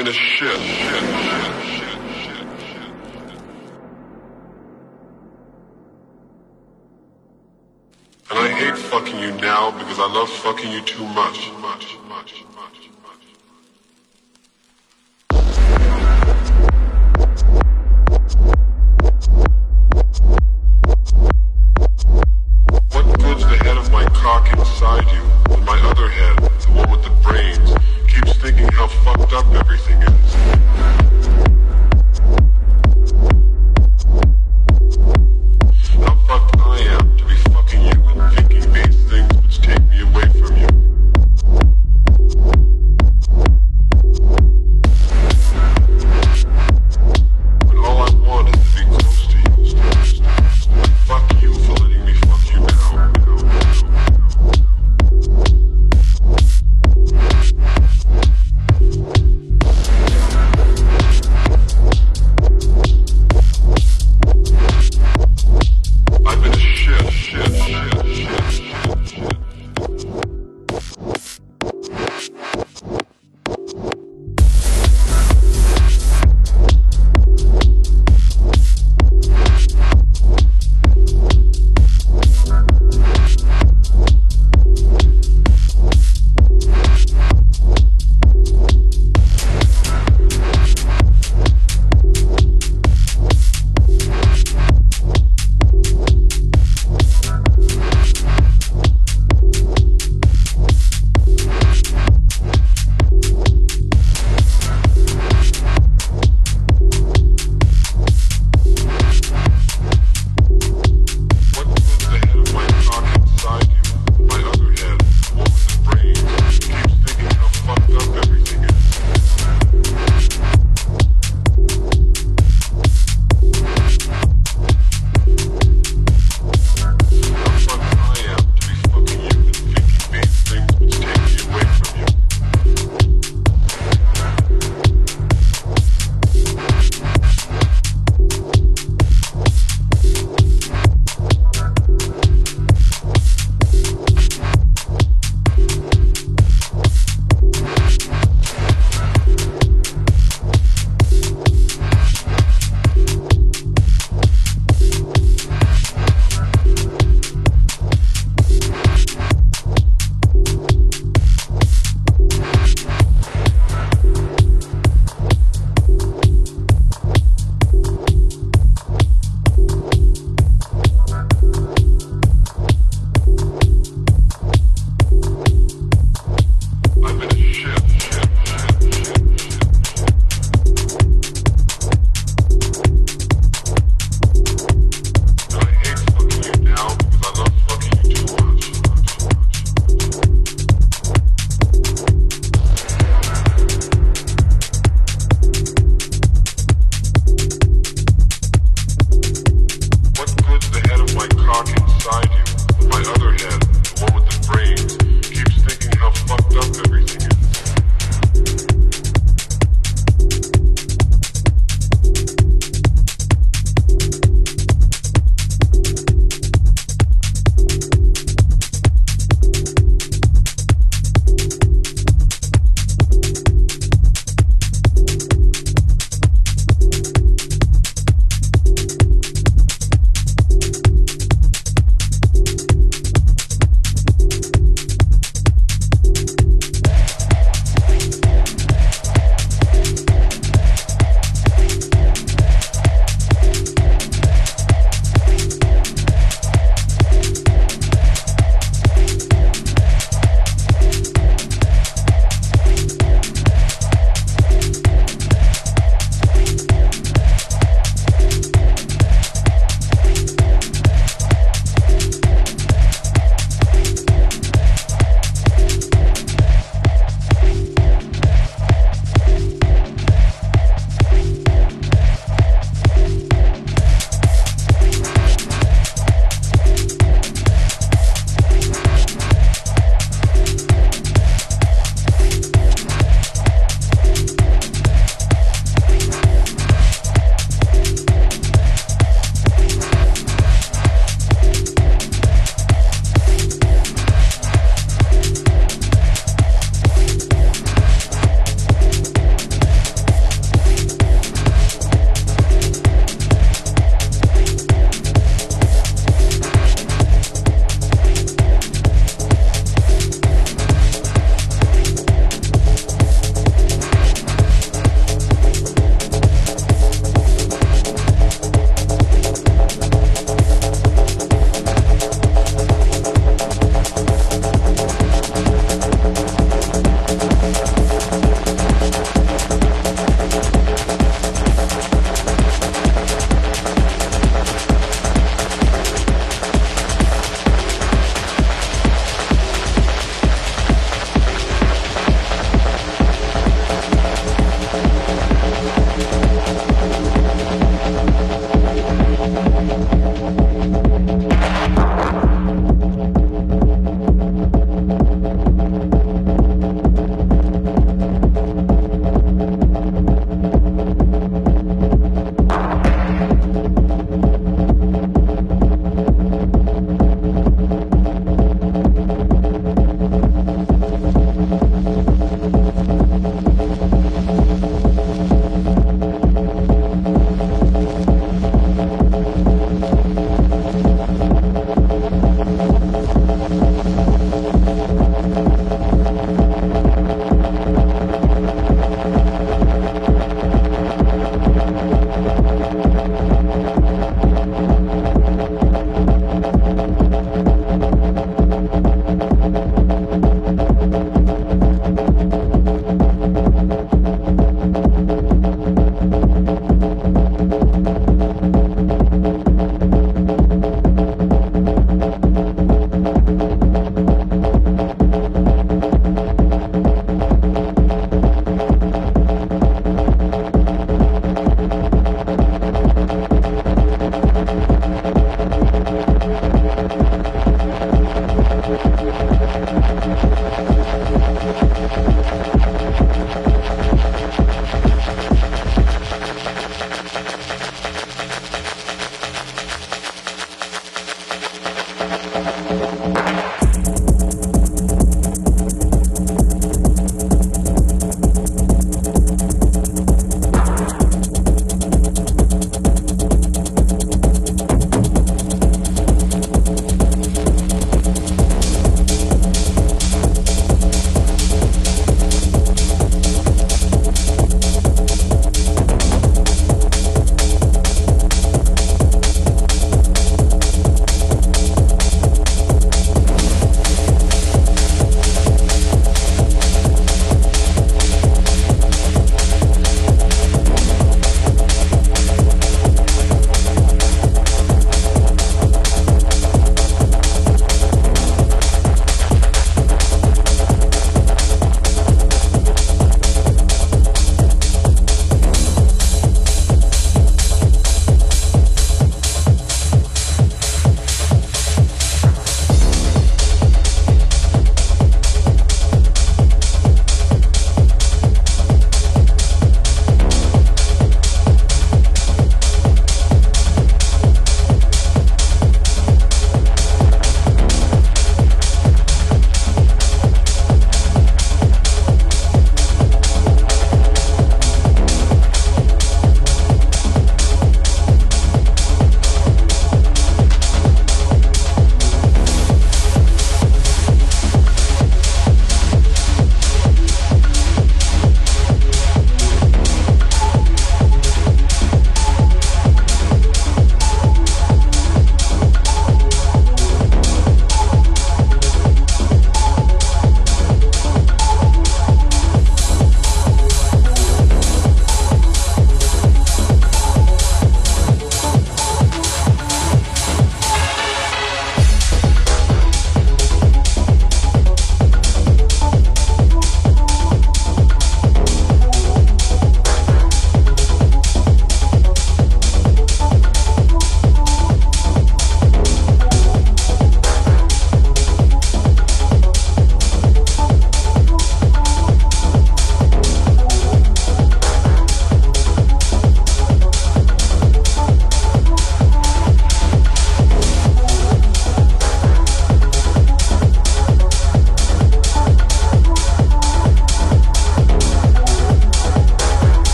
in shit, shit. And I hate fucking you now because I love fucking you too much.